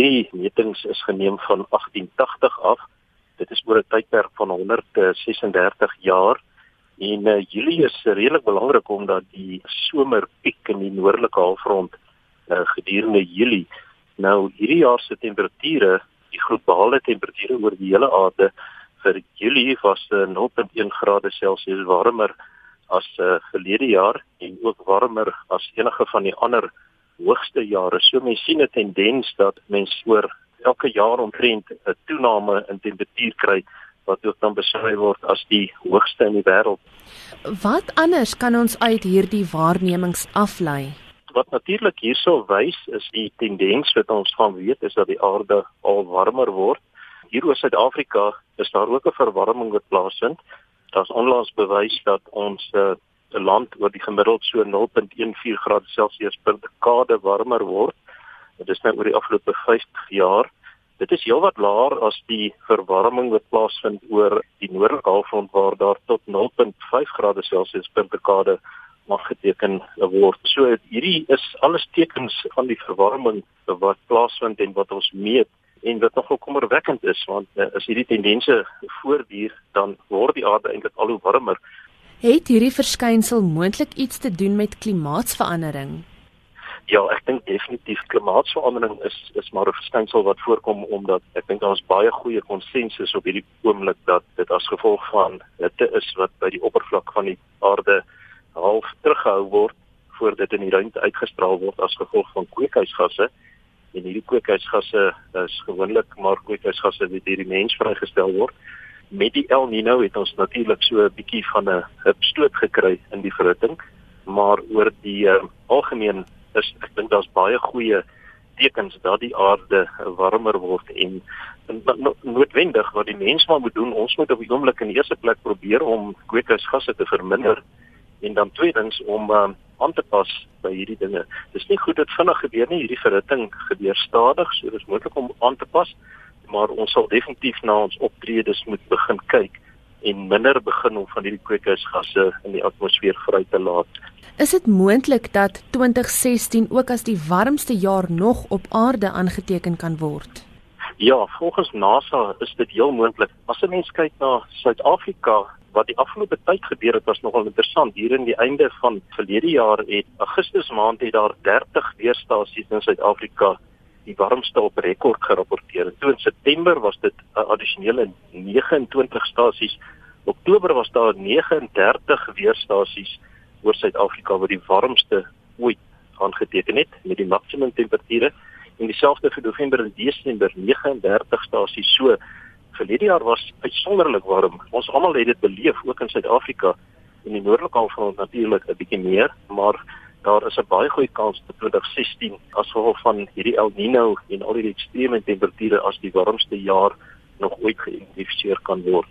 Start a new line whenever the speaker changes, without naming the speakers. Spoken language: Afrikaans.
hierdie metings is geneem van 1880 af. Dit is oor 'n tydperk van 136 jaar. En uh, Julie is redelik belangrik omdat die somerpiek in die noordelike halfrond uh, gedurende Julie nou hierdie jaar se temperature, die globale temperature oor die hele aarde vir Julie was uh, 0.1 grade Celsius warmer as uh, verlede jaar en ook warmer as enige van die ander hoogste jare. So mense sien 'n tendens dat mense oor elke jaar omtrent 'n toename in temperatuur kry wat ook dan beskryf word as die hoogste in die wêreld.
Wat anders kan ons uit hierdie waarnemings aflei?
Wat natuurlik hierso wys is die tendens wat ons van weet is dat die aarde al warmer word. Hier oor Suid-Afrika is daar ook 'n verwarming wat plaasvind. Daar's onlangs bewys dat ons uh, 'n land oor die gemiddeld so 0.14 grade Celsius per dekade warmer word. Dit is nou oor die afgelope 50 jaar. Dit is heelwat laer as die verwarming wat plaasvind oor die noordelike halfrond waar daar tot 0.5 grade Celsius per dekade mag geteken word. So hierdie is alles tekens van die verwarming wat plaasvind en wat ons meet en wat nogal kommerwekkend is want uh, as hierdie tendense voortduur dan word die aarde eintlik al hoe warmer.
Het hierdie verskynsel moontlik iets te doen met klimaatsverandering?
Ja, ek dink definitief klimaatsverandering is is maar 'n verskynsel wat voorkom omdat ek dink daar is baie goeie konsensus op hierdie oomblik dat dit as gevolg van hitte is wat by die oppervlak van die aarde half teruggehou word voordat dit in die ruimte uitgestraal word as gevolg van kweekhuisgasse. En hierdie kweekhuisgasse is gewoonlik maar kweekhuisgasse wat deur die mens vrygestel word. Met die El Niño het ons natuurlik so 'n bietjie van 'n hupstoot gekry in die verhitting, maar oor die uh, algemeen is ek dink daar's baie goeie tekens dat die aarde warmer word en noodwendig wat die mens maar moet doen ons moet op die oomblik in die eerste plek probeer om kweekhuisgasse te verminder en dan tweedens om um, aan te pas by hierdie dinge. Dis nie goed dit vinnig gebeur nie, hierdie verhitting gebeur stadig, so dis moontlik om aan te pas, maar ons sal definitief na ons optredes moet begin kyk en minder begin om van hierdie kweekhuisgasse in die atmosfeer vry te laat.
Is dit moontlik dat 2016 ook as die warmste jaar nog op aarde aangeteken kan word?
Ja, volgens NASA is dit heel moontlik. As 'n mens kyk na Suid-Afrika, wat die afgelope tyd gebeur het, was nogal interessant. Hier in die einde van verlede jaar het Augustus maand het daar 30 weerstasies in Suid-Afrika die warmste op rekord gerapporteer. Toe in September was dit 'n addisionele 29 stasies. Oktober was daar 39 weerstasies oor Suid-Afrika wat die warmste ooit aangeteken het met die maksimum temperature en dieselfde vir November en Desember 39 stasies so verlede jaar was uitsonderlik warm ons almal het dit beleef ook in Suid-Afrika en die noordelike halfrond natuurlik 'n bietjie meer maar daar is 'n baie goeie kans dat 2016 as gevolg van hierdie El Niño en al die ekstreme temperature as die warmste jaar nog ooit geïdentifiseer kan word